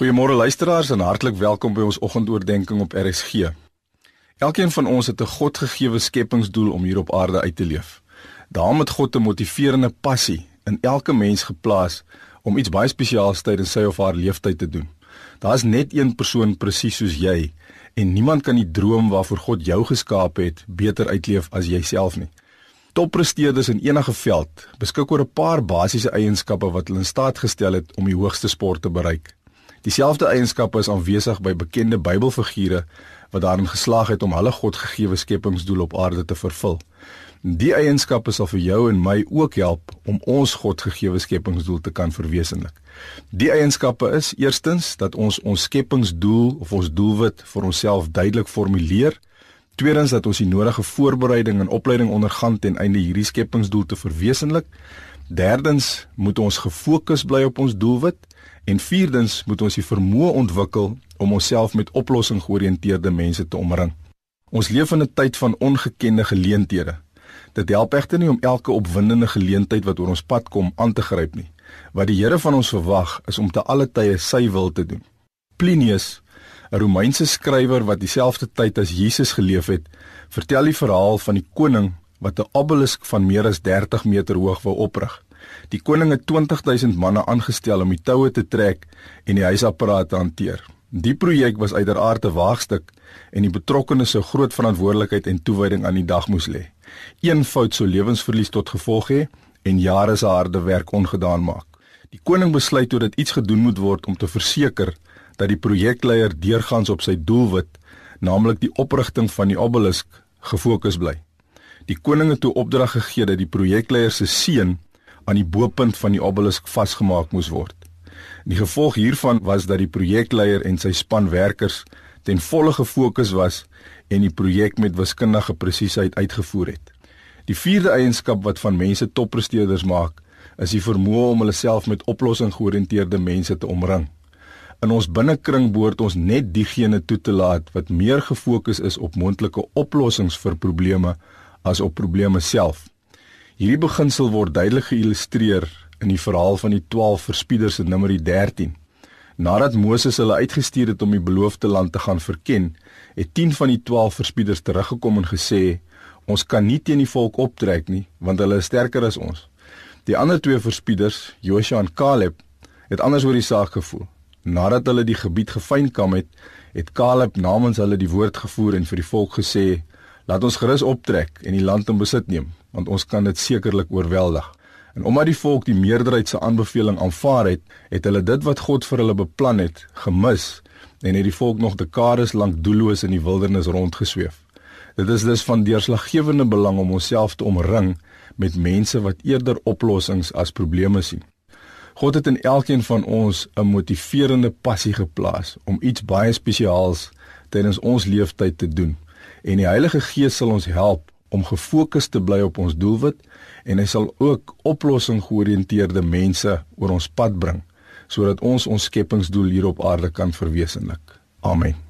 Goeiemôre luisteraars en hartlik welkom by ons oggendoordenkings op RSG. Elkeen van ons het 'n Godgegewe skepingsdoel om hier op aarde uit te leef. Daarom het God 'n motiverende passie in elke mens geplaas om iets baie spesiaals tydens sy of haar lewenstyd te doen. Daar's net een persoon presies soos jy en niemand kan die droom waarvoor God jou geskaap het beter uitleef as jouself nie. Toppresteerders in enige veld beskik oor 'n paar basiese eienskappe wat hulle in staat gestel het om die hoogste sport te bereik. Dieselfde eienskappe is aanwesig by bekende Bybelfigure wat daarin geslaag het om hulle Godgegewe skepingsdoel op aarde te vervul. Die eienskappe sal vir jou en my ook help om ons Godgegewe skepingsdoel te kan verwesenlik. Die eienskappe is eerstens dat ons ons skepingsdoel of ons doelwit vir onsself duidelik formuleer. Tweedens dat ons die nodige voorbereiding en opleiding ondergaan ten einde hierdie skepingsdoel te verwesenlik. Derdens moet ons gefokus bly op ons doelwit en vierdens moet ons die vermoë ontwikkel om onsself met oplossing georiënteerde mense te omring. Ons leef in 'n tyd van ongekende geleenthede. Dit help egter nie om elke opwindende geleentheid wat oor ons pad kom aan te gryp nie. Wat die Here van ons verwag is om te alle tye sy wil te doen. Plinius, 'n Romeinse skrywer wat dieselfde tyd as Jesus geleef het, vertel die verhaal van die koning wat 'n obelisk van meer as 30 meter hoog wou oprig. Die koning het 20000 manne aangestel om die toue te trek en die huisapparaat te hanteer. Die projek was uiteraard 'n waagstuk en die betrokkenes sou groot verantwoordelikheid en toewyding aan die dag moes lê. Een fout sou lewensverlies tot gevolg hê en jare se harde werk ongedaan maak. Die koning besluit toe dat iets gedoen moet word om te verseker dat die projekleier deurgangs op sy doelwit, naamlik die oprigting van die obelisk, gefokus bly. Die koning het toe opdrag gegee dat die projekleier se seun aan die bo-punt van die obelisk vasgemaak moes word. Die gevolg hiervan was dat die projekleier en sy span werkers ten volle gefokus was en die projek met wiskundige presisieheid uitgevoer het. Die vierde eienskap wat van mense toppresteerders maak, is die vermoë om hulle self met oplossing-georiënteerde mense te omring. In ons binnekring behoort ons net diegene toe te laat wat meer gefokus is op moontlike oplossings vir probleme as op probleme self. Hierdie beginsel word duidelik geïllustreer in die verhaal van die 12 verspieders in Numeri 13. Nadat Moses hulle uitgestuur het om die beloofde land te gaan verken, het 10 van die 12 verspieders teruggekom en gesê: "Ons kan nie teen die volk optrek nie, want hulle is sterker as ons." Die ander twee verspieders, Joshua en Caleb, het anders oor die saak gevoel. Nadat hulle die gebied gefynkam het, het Caleb namens hulle die woord gevoer en vir die volk gesê: Laat ons gerus optrek en die land in besit neem, want ons kan dit sekerlik oorweldig. En omdat die volk die meerderheid se aanbeveling aanvaar het, het hulle dit wat God vir hulle beplan het, gemis en het die volk nog dekades lank doelloos in die wildernis rondgesweef. Dit is dus van deurslaggewende belang om onsself te omring met mense wat eerder oplossings as probleme sien. God het in elkeen van ons 'n motiverende passie geplaas om iets baie spesiaals tydens ons lewenstyd te doen en die Heilige Gees sal ons help om gefokus te bly op ons doelwit en hy sal ook oplossing georiënteerde mense oor ons pad bring sodat ons ons skepingsdoel hier op aarde kan verwesenlik. Amen.